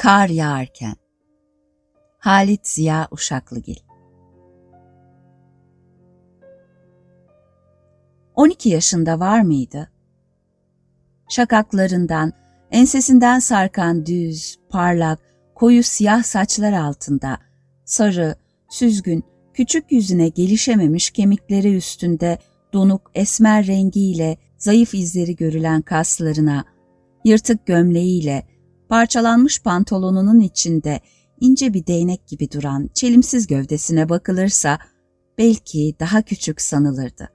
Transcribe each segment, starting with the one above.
Kar yağarken Halit Ziya Uşaklıgil 12 yaşında var mıydı? Şakaklarından, ensesinden sarkan düz, parlak, koyu siyah saçlar altında, sarı, süzgün, küçük yüzüne gelişememiş kemikleri üstünde donuk esmer rengiyle zayıf izleri görülen kaslarına, yırtık gömleğiyle, parçalanmış pantolonunun içinde ince bir değnek gibi duran çelimsiz gövdesine bakılırsa belki daha küçük sanılırdı.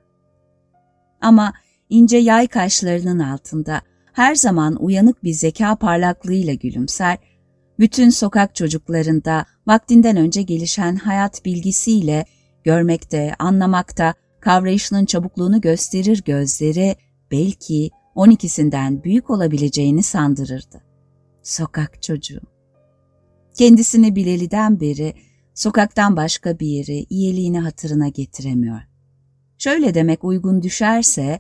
Ama ince yay kaşlarının altında her zaman uyanık bir zeka parlaklığıyla gülümser, bütün sokak çocuklarında vaktinden önce gelişen hayat bilgisiyle görmekte, anlamakta, kavrayışının çabukluğunu gösterir gözleri belki 12'sinden büyük olabileceğini sandırırdı. Sokak çocuğu. Kendisini bileliden beri sokaktan başka bir yeri iyiliğini hatırına getiremiyor. Şöyle demek uygun düşerse,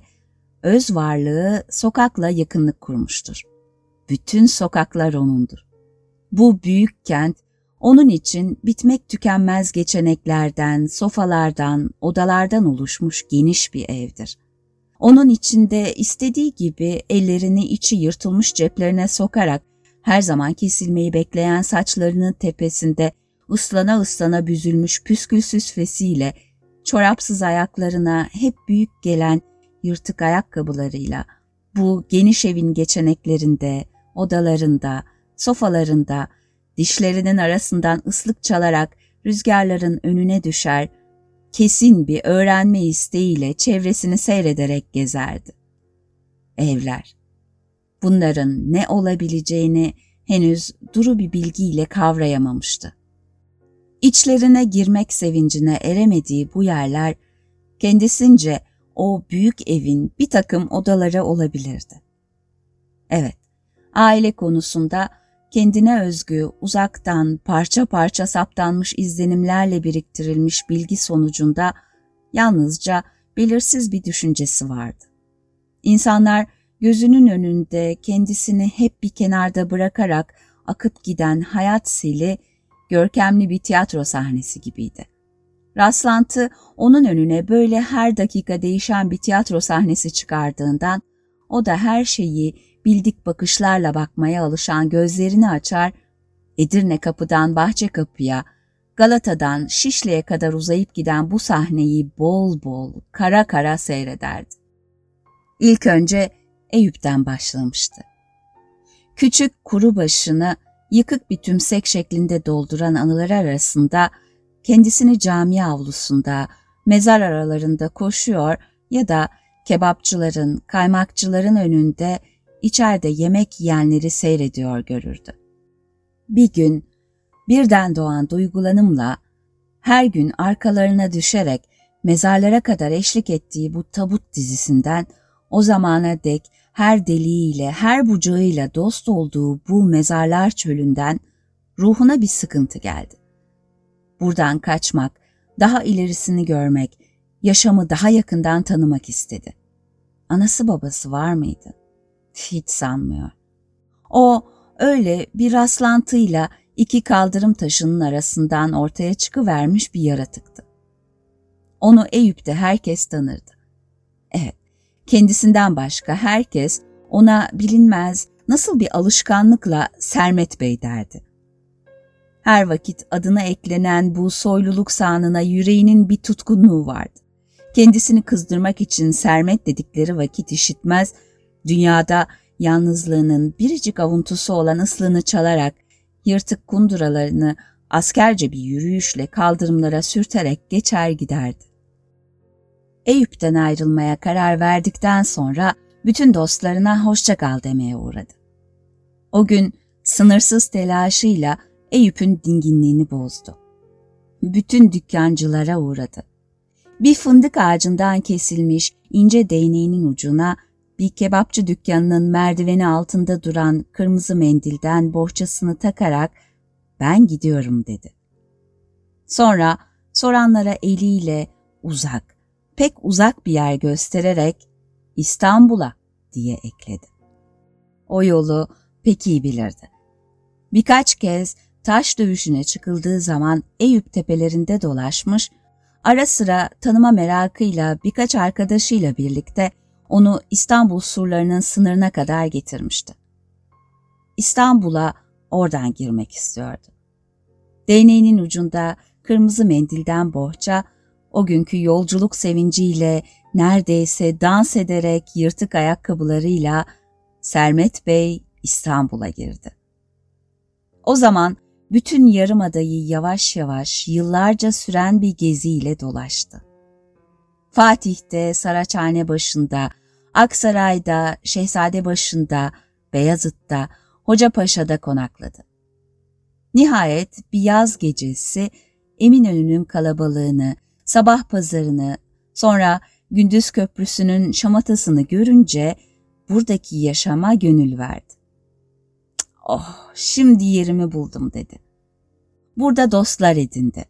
öz varlığı sokakla yakınlık kurmuştur. Bütün sokaklar onundur. Bu büyük kent, onun için bitmek tükenmez geçeneklerden, sofalardan, odalardan oluşmuş geniş bir evdir. Onun içinde istediği gibi ellerini içi yırtılmış ceplerine sokarak her zaman kesilmeyi bekleyen saçlarının tepesinde ıslana ıslana büzülmüş püskülsüz fesiyle, çorapsız ayaklarına hep büyük gelen yırtık ayakkabılarıyla, bu geniş evin geçeneklerinde, odalarında, sofalarında, dişlerinin arasından ıslık çalarak rüzgarların önüne düşer, kesin bir öğrenme isteğiyle çevresini seyrederek gezerdi. Evler, bunların ne olabileceğini henüz duru bir bilgiyle kavrayamamıştı. İçlerine girmek sevincine eremediği bu yerler kendisince o büyük evin bir takım odaları olabilirdi. Evet, aile konusunda kendine özgü, uzaktan, parça parça saptanmış izlenimlerle biriktirilmiş bilgi sonucunda yalnızca belirsiz bir düşüncesi vardı. İnsanlar gözünün önünde kendisini hep bir kenarda bırakarak akıp giden hayat sili görkemli bir tiyatro sahnesi gibiydi. Rastlantı onun önüne böyle her dakika değişen bir tiyatro sahnesi çıkardığından o da her şeyi bildik bakışlarla bakmaya alışan gözlerini açar, Edirne kapıdan bahçe kapıya, Galata'dan Şişli'ye kadar uzayıp giden bu sahneyi bol bol, kara kara seyrederdi. İlk önce Eyüp'ten başlamıştı. Küçük kuru başını yıkık bir tümsek şeklinde dolduran anılar arasında kendisini cami avlusunda, mezar aralarında koşuyor ya da kebapçıların, kaymakçıların önünde içeride yemek yiyenleri seyrediyor görürdü. Bir gün birden doğan duygulanımla her gün arkalarına düşerek mezarlara kadar eşlik ettiği bu tabut dizisinden o zamana dek her deliğiyle, her bucağıyla dost olduğu bu mezarlar çölünden ruhuna bir sıkıntı geldi. Buradan kaçmak, daha ilerisini görmek, yaşamı daha yakından tanımak istedi. Anası babası var mıydı? Hiç sanmıyor. O öyle bir rastlantıyla iki kaldırım taşının arasından ortaya çıkıvermiş bir yaratıktı. Onu Eyüp'te herkes tanırdı. Evet, kendisinden başka herkes ona bilinmez nasıl bir alışkanlıkla Sermet Bey derdi. Her vakit adına eklenen bu soyluluk sağına yüreğinin bir tutkunluğu vardı. Kendisini kızdırmak için Sermet dedikleri vakit işitmez, dünyada yalnızlığının biricik avuntusu olan ıslığını çalarak yırtık kunduralarını askerce bir yürüyüşle kaldırımlara sürterek geçer giderdi. Eyüp'ten ayrılmaya karar verdikten sonra bütün dostlarına hoşça kal demeye uğradı. O gün sınırsız telaşıyla Eyüp'ün dinginliğini bozdu. Bütün dükkancılara uğradı. Bir fındık ağacından kesilmiş ince değneğinin ucuna bir kebapçı dükkanının merdiveni altında duran kırmızı mendilden bohçasını takarak ben gidiyorum dedi. Sonra soranlara eliyle uzak, pek uzak bir yer göstererek İstanbul'a diye ekledi. O yolu pek iyi bilirdi. Birkaç kez taş dövüşüne çıkıldığı zaman Eyüp tepelerinde dolaşmış, ara sıra tanıma merakıyla birkaç arkadaşıyla birlikte onu İstanbul surlarının sınırına kadar getirmişti. İstanbul'a oradan girmek istiyordu. Değneğinin ucunda kırmızı mendilden bohça, o günkü yolculuk sevinciyle neredeyse dans ederek yırtık ayakkabılarıyla Sermet Bey İstanbul'a girdi. O zaman bütün yarımadayı yavaş yavaş yıllarca süren bir geziyle dolaştı. Fatih'te, Saraçhane başında, Aksaray'da, Şehzade başında, Beyazıt'ta, Hocapaşa'da konakladı. Nihayet bir yaz gecesi Eminönü'nün kalabalığını, sabah pazarını, sonra Gündüz Köprüsü'nün şamatasını görünce buradaki yaşama gönül verdi. Oh, şimdi yerimi buldum dedi. Burada dostlar edindi.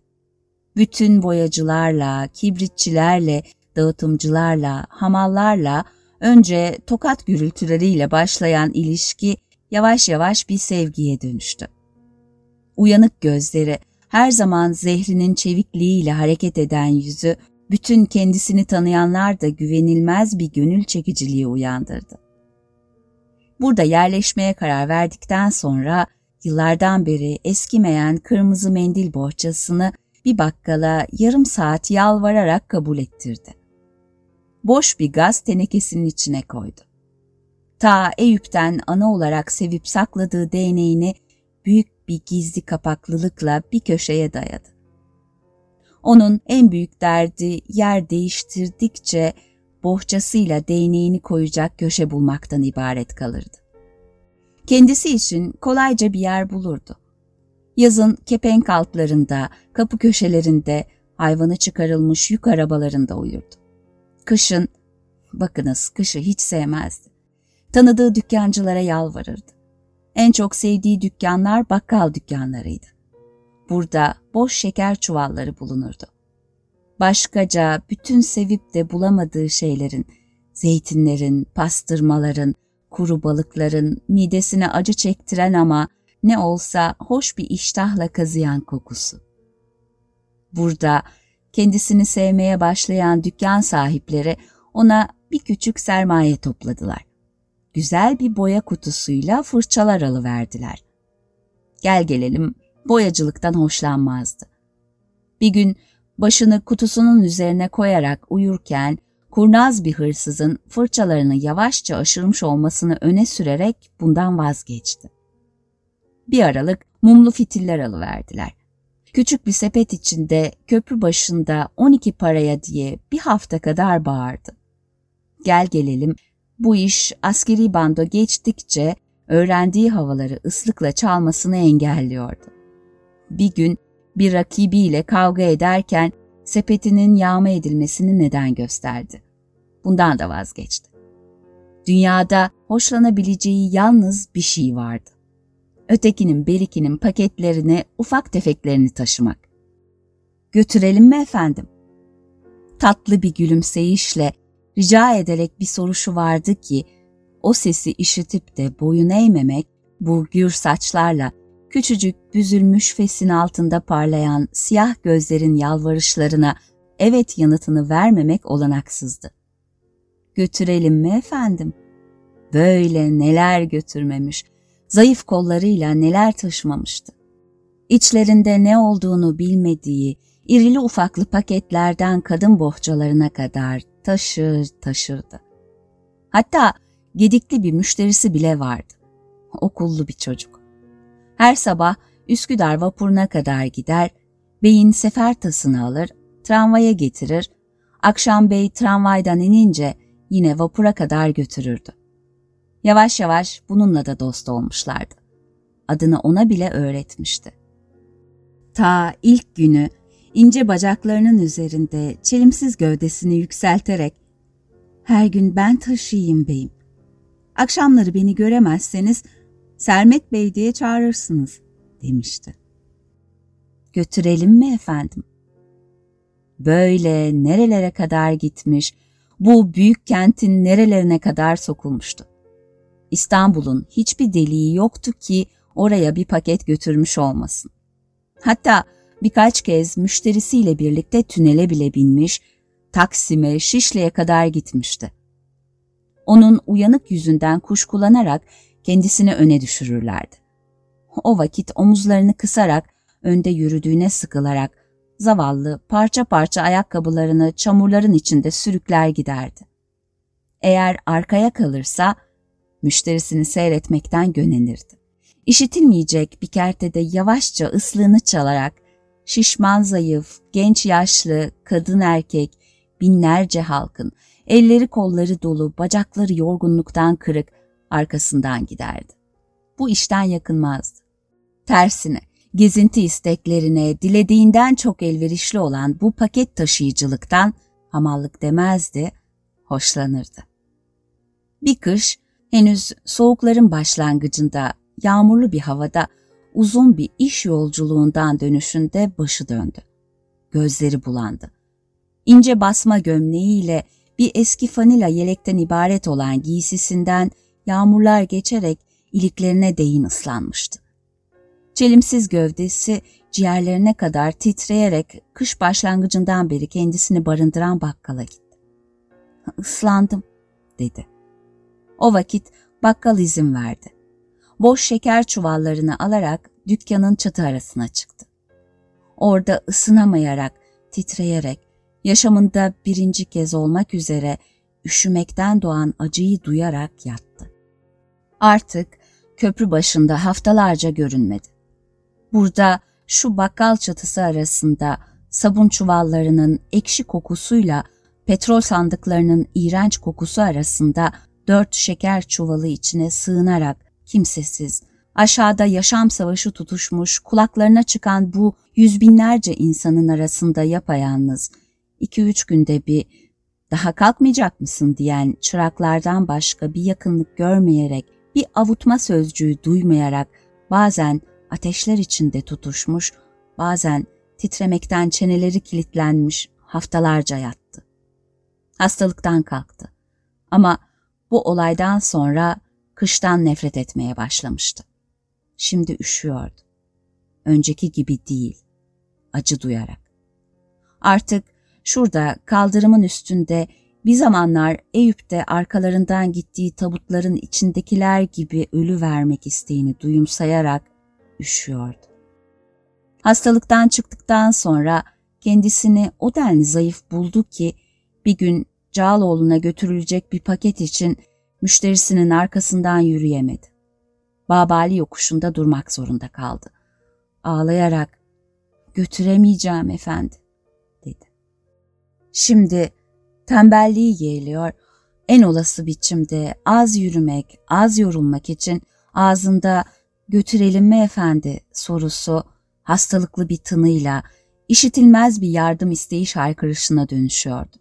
Bütün boyacılarla, kibritçilerle, dağıtımcılarla, hamallarla önce tokat gürültüleriyle başlayan ilişki yavaş yavaş bir sevgiye dönüştü. Uyanık gözleri, her zaman zehrinin çevikliğiyle hareket eden yüzü, bütün kendisini tanıyanlar da güvenilmez bir gönül çekiciliği uyandırdı. Burada yerleşmeye karar verdikten sonra yıllardan beri eskimeyen kırmızı mendil bohçasını bir bakkala yarım saat yalvararak kabul ettirdi. Boş bir gaz tenekesinin içine koydu. Ta Eyüp'ten ana olarak sevip sakladığı değneğini büyük bir gizli kapaklılıkla bir köşeye dayadı. Onun en büyük derdi yer değiştirdikçe bohçasıyla değneğini koyacak köşe bulmaktan ibaret kalırdı. Kendisi için kolayca bir yer bulurdu. Yazın kepenk altlarında, kapı köşelerinde, hayvanı çıkarılmış yük arabalarında uyurdu. Kışın, bakınız kışı hiç sevmezdi. Tanıdığı dükkancılara yalvarırdı. En çok sevdiği dükkanlar bakkal dükkanlarıydı. Burada boş şeker çuvalları bulunurdu. Başkaca bütün sevip de bulamadığı şeylerin, zeytinlerin, pastırmaların, kuru balıkların midesine acı çektiren ama ne olsa hoş bir iştahla kazıyan kokusu. Burada kendisini sevmeye başlayan dükkan sahipleri ona bir küçük sermaye topladılar. Güzel bir boya kutusuyla fırçalar alıverdiler. Gel gelelim boyacılıktan hoşlanmazdı. Bir gün başını kutusunun üzerine koyarak uyurken kurnaz bir hırsızın fırçalarını yavaşça aşırmış olmasını öne sürerek bundan vazgeçti. Bir aralık mumlu fitiller alıverdiler. Küçük bir sepet içinde köprü başında 12 paraya diye bir hafta kadar bağırdı. Gel gelelim bu iş askeri bando geçtikçe öğrendiği havaları ıslıkla çalmasını engelliyordu. Bir gün bir rakibiyle kavga ederken sepetinin yağma edilmesini neden gösterdi. Bundan da vazgeçti. Dünyada hoşlanabileceği yalnız bir şey vardı. Ötekinin berikinin paketlerine ufak tefeklerini taşımak. Götürelim mi efendim? Tatlı bir gülümseyişle rica ederek bir soruşu vardı ki o sesi işitip de boyun eğmemek bu gür saçlarla küçücük büzülmüş fesin altında parlayan siyah gözlerin yalvarışlarına evet yanıtını vermemek olanaksızdı. Götürelim mi efendim? Böyle neler götürmemiş, zayıf kollarıyla neler taşımamıştı. İçlerinde ne olduğunu bilmediği, irili ufaklı paketlerden kadın bohçalarına kadar taşır taşırdı. Hatta gedikli bir müşterisi bile vardı. Okullu bir çocuk. Her sabah Üsküdar vapuruna kadar gider, beyin sefer tasını alır, tramvaya getirir, akşam bey tramvaydan inince yine vapura kadar götürürdü. Yavaş yavaş bununla da dost olmuşlardı. Adını ona bile öğretmişti. Ta ilk günü ince bacaklarının üzerinde çelimsiz gövdesini yükselterek ''Her gün ben taşıyayım beyim. Akşamları beni göremezseniz Sermet Bey diye çağırırsınız.'' demişti. ''Götürelim mi efendim?'' Böyle nerelere kadar gitmiş, bu büyük kentin nerelerine kadar sokulmuştu. İstanbul'un hiçbir deliği yoktu ki oraya bir paket götürmüş olmasın. Hatta birkaç kez müşterisiyle birlikte tünele bile binmiş, Taksim'e, Şişli'ye kadar gitmişti. Onun uyanık yüzünden kuşkulanarak kendisini öne düşürürlerdi. O vakit omuzlarını kısarak, önde yürüdüğüne sıkılarak, zavallı parça parça ayakkabılarını çamurların içinde sürükler giderdi. Eğer arkaya kalırsa, müşterisini seyretmekten gönenirdi. İşitilmeyecek bir kertede yavaşça ıslığını çalarak, şişman zayıf, genç yaşlı, kadın erkek, binlerce halkın, elleri kolları dolu, bacakları yorgunluktan kırık, arkasından giderdi. Bu işten yakınmazdı. Tersine, gezinti isteklerine dilediğinden çok elverişli olan bu paket taşıyıcılıktan hamallık demezdi, hoşlanırdı. Bir kış, henüz soğukların başlangıcında, yağmurlu bir havada uzun bir iş yolculuğundan dönüşünde başı döndü. Gözleri bulandı. İnce basma gömleğiyle bir eski fanila yelekten ibaret olan giysisinden yağmurlar geçerek iliklerine değin ıslanmıştı. Çelimsiz gövdesi ciğerlerine kadar titreyerek kış başlangıcından beri kendisini barındıran bakkala gitti. Islandım, dedi. O vakit bakkal izin verdi. Boş şeker çuvallarını alarak dükkanın çatı arasına çıktı. Orada ısınamayarak, titreyerek, yaşamında birinci kez olmak üzere üşümekten doğan acıyı duyarak yattı. Artık köprü başında haftalarca görünmedi. Burada şu bakkal çatısı arasında sabun çuvallarının ekşi kokusuyla petrol sandıklarının iğrenç kokusu arasında dört şeker çuvalı içine sığınarak kimsesiz, aşağıda yaşam savaşı tutuşmuş kulaklarına çıkan bu yüz binlerce insanın arasında yapayalnız, iki üç günde bir daha kalkmayacak mısın diyen çıraklardan başka bir yakınlık görmeyerek, bir avutma sözcüğü duymayarak bazen ateşler içinde tutuşmuş, bazen titremekten çeneleri kilitlenmiş haftalarca yattı. Hastalıktan kalktı. Ama bu olaydan sonra kıştan nefret etmeye başlamıştı. Şimdi üşüyordu. Önceki gibi değil, acı duyarak. Artık şurada kaldırımın üstünde bir zamanlar Eyüp'te arkalarından gittiği tabutların içindekiler gibi ölü vermek isteğini duyumsayarak üşüyordu. Hastalıktan çıktıktan sonra kendisini o denli zayıf buldu ki bir gün Cağaloğlu'na götürülecek bir paket için müşterisinin arkasından yürüyemedi. Babali yokuşunda durmak zorunda kaldı. Ağlayarak götüremeyeceğim efendi dedi. Şimdi tembelliği yeğliyor, en olası biçimde az yürümek, az yorulmak için ağzında götürelim mi efendi sorusu hastalıklı bir tınıyla işitilmez bir yardım isteği haykırışına dönüşüyordu.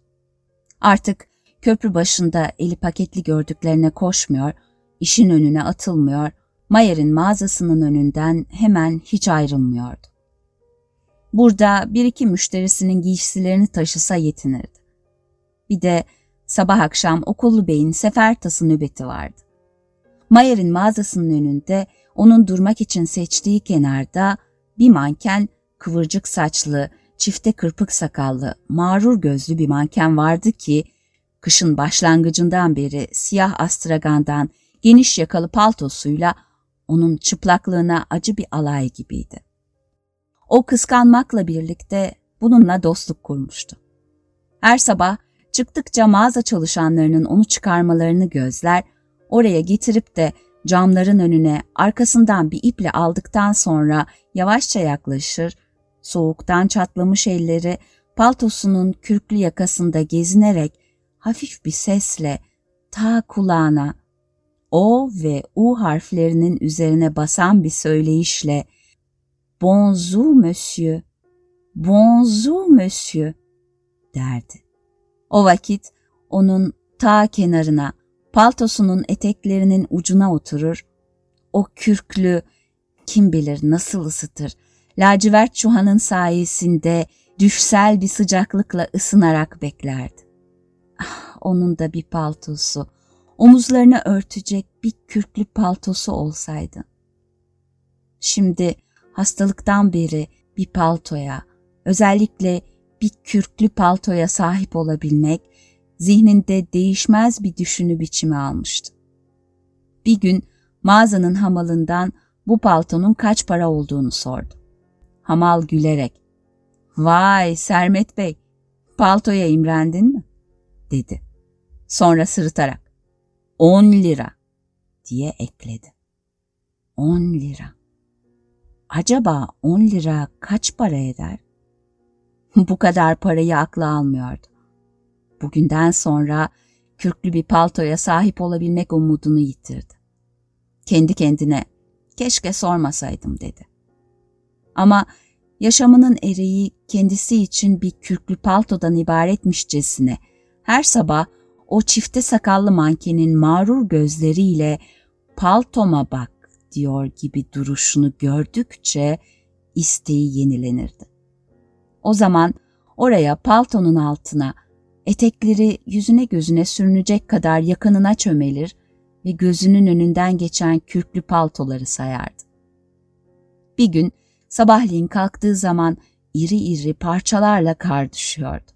Artık köprü başında eli paketli gördüklerine koşmuyor, işin önüne atılmıyor, Mayer'in mağazasının önünden hemen hiç ayrılmıyordu. Burada bir iki müşterisinin giysilerini taşısa yetinirdi. Bir de sabah akşam okullu beyin sefer tası nöbeti vardı. Mayer'in mağazasının önünde onun durmak için seçtiği kenarda bir manken kıvırcık saçlı, çifte kırpık sakallı, mağrur gözlü bir manken vardı ki, kışın başlangıcından beri siyah astragandan geniş yakalı paltosuyla onun çıplaklığına acı bir alay gibiydi. O kıskanmakla birlikte bununla dostluk kurmuştu. Her sabah çıktıkça mağaza çalışanlarının onu çıkarmalarını gözler, oraya getirip de camların önüne arkasından bir iple aldıktan sonra yavaşça yaklaşır, soğuktan çatlamış elleri paltosunun kürklü yakasında gezinerek hafif bir sesle ta kulağına O ve U harflerinin üzerine basan bir söyleyişle Bonjour monsieur, bonjour monsieur derdi. O vakit onun ta kenarına paltosunun eteklerinin ucuna oturur, o kürklü kim bilir nasıl ısıtır, lacivert çuhanın sayesinde düşsel bir sıcaklıkla ısınarak beklerdi. Onun da bir paltosu, omuzlarını örtecek bir kürklü paltosu olsaydı. Şimdi hastalıktan beri bir paltoya, özellikle bir kürklü paltoya sahip olabilmek zihninde değişmez bir düşünü biçimi almıştı. Bir gün mağazanın hamalından bu paltonun kaç para olduğunu sordu. Hamal gülerek, ''Vay Sermet Bey, paltoya imrendin mi?'' dedi. Sonra sırıtarak, ''On lira.'' diye ekledi. On lira. Acaba on lira kaç para eder? Bu kadar parayı akla almıyordu. Bugünden sonra kürklü bir paltoya sahip olabilmek umudunu yitirdi. Kendi kendine keşke sormasaydım dedi. Ama yaşamının ereği kendisi için bir kürklü paltodan ibaretmişçesine her sabah o çifte sakallı mankenin mağrur gözleriyle paltoma bak diyor gibi duruşunu gördükçe isteği yenilenirdi. O zaman oraya paltonun altına etekleri yüzüne gözüne sürünecek kadar yakınına çömelir ve gözünün önünden geçen kürklü paltoları sayardı. Bir gün sabahleyin kalktığı zaman iri iri parçalarla kar düşüyordu.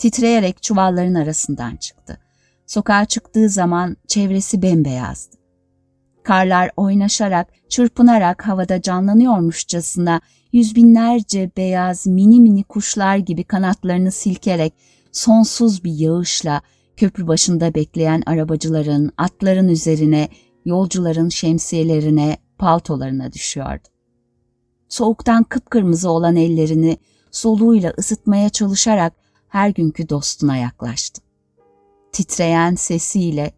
Titreyerek çuvalların arasından çıktı. Sokağa çıktığı zaman çevresi bembeyazdı. Karlar oynaşarak, çırpınarak havada canlanıyormuşçasına yüz binlerce beyaz mini mini kuşlar gibi kanatlarını silkerek sonsuz bir yağışla köprü başında bekleyen arabacıların, atların üzerine, yolcuların şemsiyelerine, paltolarına düşüyordu. Soğuktan kıpkırmızı olan ellerini soluğuyla ısıtmaya çalışarak her günkü dostuna yaklaştı. Titreyen sesiyle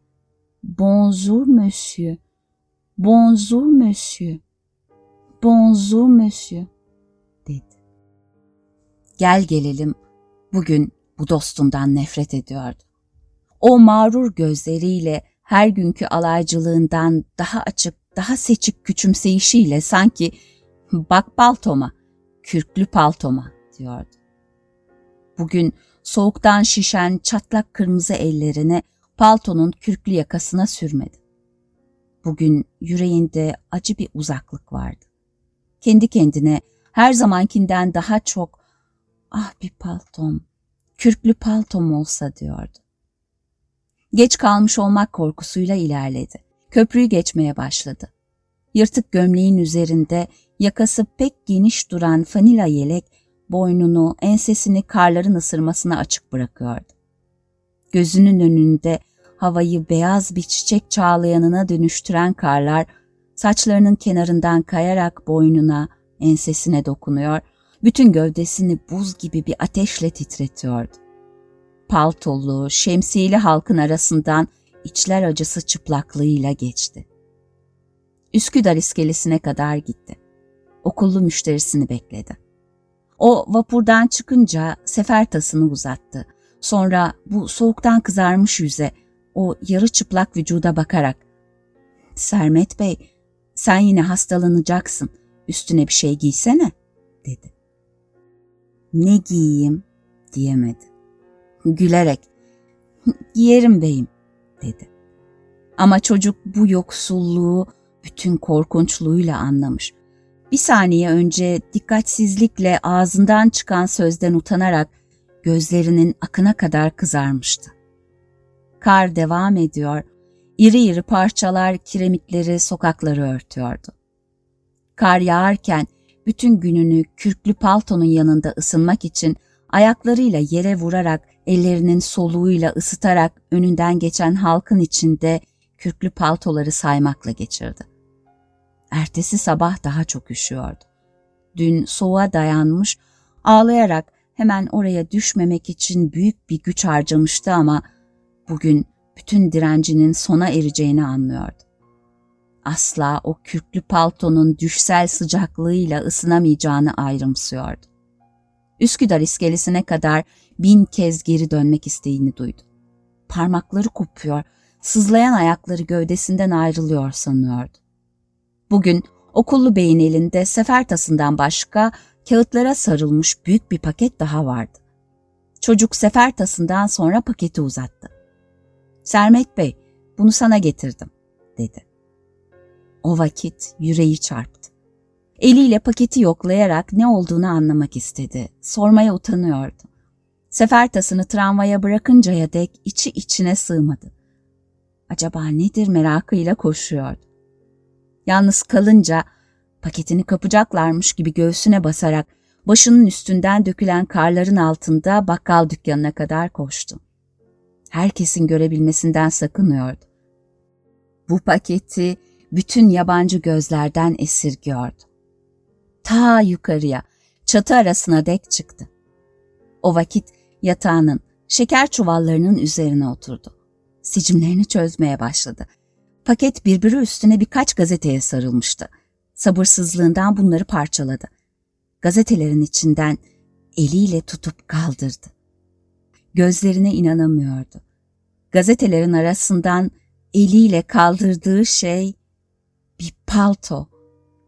''Bonjour monsieur, bonjour monsieur, bonjour monsieur'' dedi. Gel gelelim bugün bu dostundan nefret ediyordu. O mağrur gözleriyle her günkü alaycılığından daha açık, daha seçik küçümseyişiyle sanki bak paltoma, kürklü paltoma diyordu. Bugün soğuktan şişen çatlak kırmızı ellerini paltonun kürklü yakasına sürmedi. Bugün yüreğinde acı bir uzaklık vardı. Kendi kendine her zamankinden daha çok ah bir paltom, kürklü paltom olsa diyordu. Geç kalmış olmak korkusuyla ilerledi. Köprüyü geçmeye başladı. Yırtık gömleğin üzerinde yakası pek geniş duran fanila yelek boynunu, ensesini karların ısırmasına açık bırakıyordu. Gözünün önünde havayı beyaz bir çiçek çağlayanına dönüştüren karlar saçlarının kenarından kayarak boynuna, ensesine dokunuyor, bütün gövdesini buz gibi bir ateşle titretiyordu. Paltolu, şemsiyeli halkın arasından içler acısı çıplaklığıyla geçti. Üsküdar iskelesine kadar gitti. Okullu müşterisini bekledi. O vapurdan çıkınca sefer tasını uzattı. Sonra bu soğuktan kızarmış yüze, o yarı çıplak vücuda bakarak ''Sermet Bey, sen yine hastalanacaksın, üstüne bir şey giysene.'' dedi. ''Ne giyeyim?'' diyemedi. Gülerek ''Giyerim beyim.'' dedi. Ama çocuk bu yoksulluğu bütün korkunçluğuyla anlamış bir saniye önce dikkatsizlikle ağzından çıkan sözden utanarak gözlerinin akına kadar kızarmıştı. Kar devam ediyor, iri iri parçalar kiremitleri, sokakları örtüyordu. Kar yağarken bütün gününü kürklü paltonun yanında ısınmak için ayaklarıyla yere vurarak, ellerinin soluğuyla ısıtarak önünden geçen halkın içinde kürklü paltoları saymakla geçirdi. Ertesi sabah daha çok üşüyordu. Dün soğuğa dayanmış, ağlayarak hemen oraya düşmemek için büyük bir güç harcamıştı ama bugün bütün direncinin sona ereceğini anlıyordu. Asla o kürklü paltonun düşsel sıcaklığıyla ısınamayacağını ayrımsıyordu. Üsküdar iskelesine kadar bin kez geri dönmek isteğini duydu. Parmakları kopuyor, sızlayan ayakları gövdesinden ayrılıyor sanıyordu. Bugün okullu beyin elinde sefer tasından başka kağıtlara sarılmış büyük bir paket daha vardı. Çocuk sefer tasından sonra paketi uzattı. Sermet Bey, bunu sana getirdim, dedi. O vakit yüreği çarptı. Eliyle paketi yoklayarak ne olduğunu anlamak istedi. Sormaya utanıyordu. Sefer tasını tramvaya bırakıncaya dek içi içine sığmadı. Acaba nedir merakıyla koşuyordu. Yalnız kalınca paketini kapacaklarmış gibi göğsüne basarak başının üstünden dökülen karların altında bakkal dükkanına kadar koştu. Herkesin görebilmesinden sakınıyordu. Bu paketi bütün yabancı gözlerden esirgiyordu. Ta yukarıya, çatı arasına dek çıktı. O vakit yatağının, şeker çuvallarının üzerine oturdu. Sicimlerini çözmeye başladı. Paket birbiri üstüne birkaç gazeteye sarılmıştı. Sabırsızlığından bunları parçaladı. Gazetelerin içinden eliyle tutup kaldırdı. Gözlerine inanamıyordu. Gazetelerin arasından eliyle kaldırdığı şey bir palto,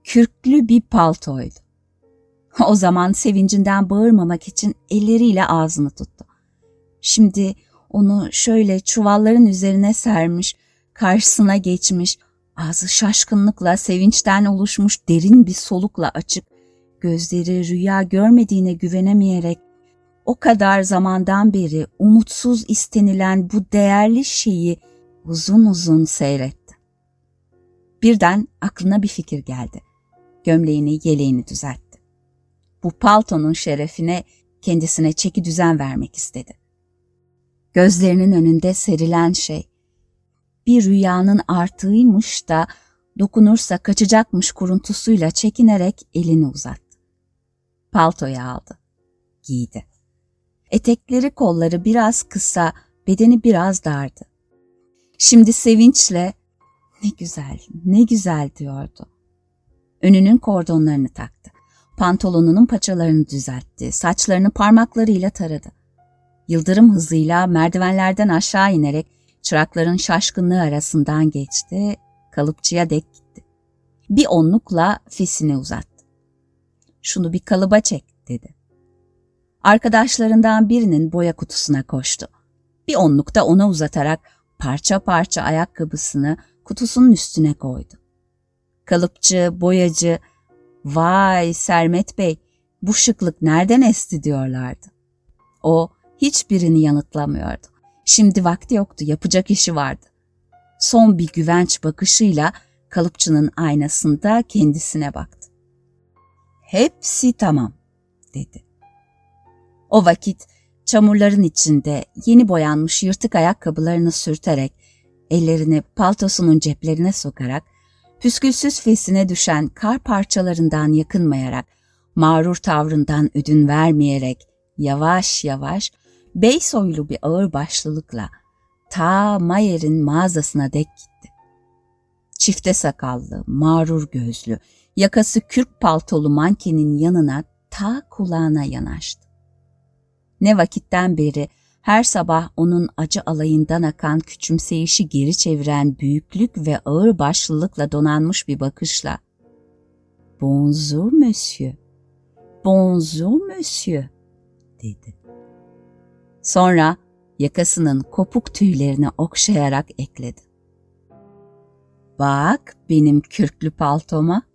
kürklü bir paltoydu. O zaman sevincinden bağırmamak için elleriyle ağzını tuttu. Şimdi onu şöyle çuvalların üzerine sermiş, karşısına geçmiş, ağzı şaşkınlıkla, sevinçten oluşmuş derin bir solukla açık, gözleri rüya görmediğine güvenemeyerek o kadar zamandan beri umutsuz istenilen bu değerli şeyi uzun uzun seyretti. Birden aklına bir fikir geldi. Gömleğini, yeleğini düzeltti. Bu paltonun şerefine kendisine çeki düzen vermek istedi. Gözlerinin önünde serilen şey bir rüyanın artığıymış da dokunursa kaçacakmış kuruntusuyla çekinerek elini uzattı. Paltoyu aldı, giydi. Etekleri kolları biraz kısa, bedeni biraz dardı. Şimdi sevinçle ne güzel, ne güzel diyordu. Önünün kordonlarını taktı. Pantolonunun paçalarını düzeltti. Saçlarını parmaklarıyla taradı. Yıldırım hızıyla merdivenlerden aşağı inerek çırakların şaşkınlığı arasından geçti, kalıpçıya dek gitti. Bir onlukla fesini uzattı. Şunu bir kalıba çek dedi. Arkadaşlarından birinin boya kutusuna koştu. Bir onluk da ona uzatarak parça parça ayakkabısını kutusunun üstüne koydu. Kalıpçı, boyacı, vay Sermet Bey bu şıklık nereden esti diyorlardı. O hiçbirini yanıtlamıyordu. Şimdi vakti yoktu, yapacak işi vardı. Son bir güvenç bakışıyla kalıpçının aynasında kendisine baktı. Hepsi tamam, dedi. O vakit çamurların içinde yeni boyanmış yırtık ayakkabılarını sürterek, ellerini paltosunun ceplerine sokarak, püskülsüz fesine düşen kar parçalarından yakınmayarak, mağrur tavrından ödün vermeyerek, yavaş yavaş, bey soylu bir ağır başlılıkla ta Mayer'in mağazasına dek gitti. Çifte sakallı, mağrur gözlü, yakası kürk paltolu mankenin yanına ta kulağına yanaştı. Ne vakitten beri her sabah onun acı alayından akan küçümseyişi geri çeviren büyüklük ve ağır başlılıkla donanmış bir bakışla ''Bonjour monsieur, bonjour monsieur'' dedi. Sonra yakasının kopuk tüylerini okşayarak ekledi. ''Bak benim kürklü paltoma.''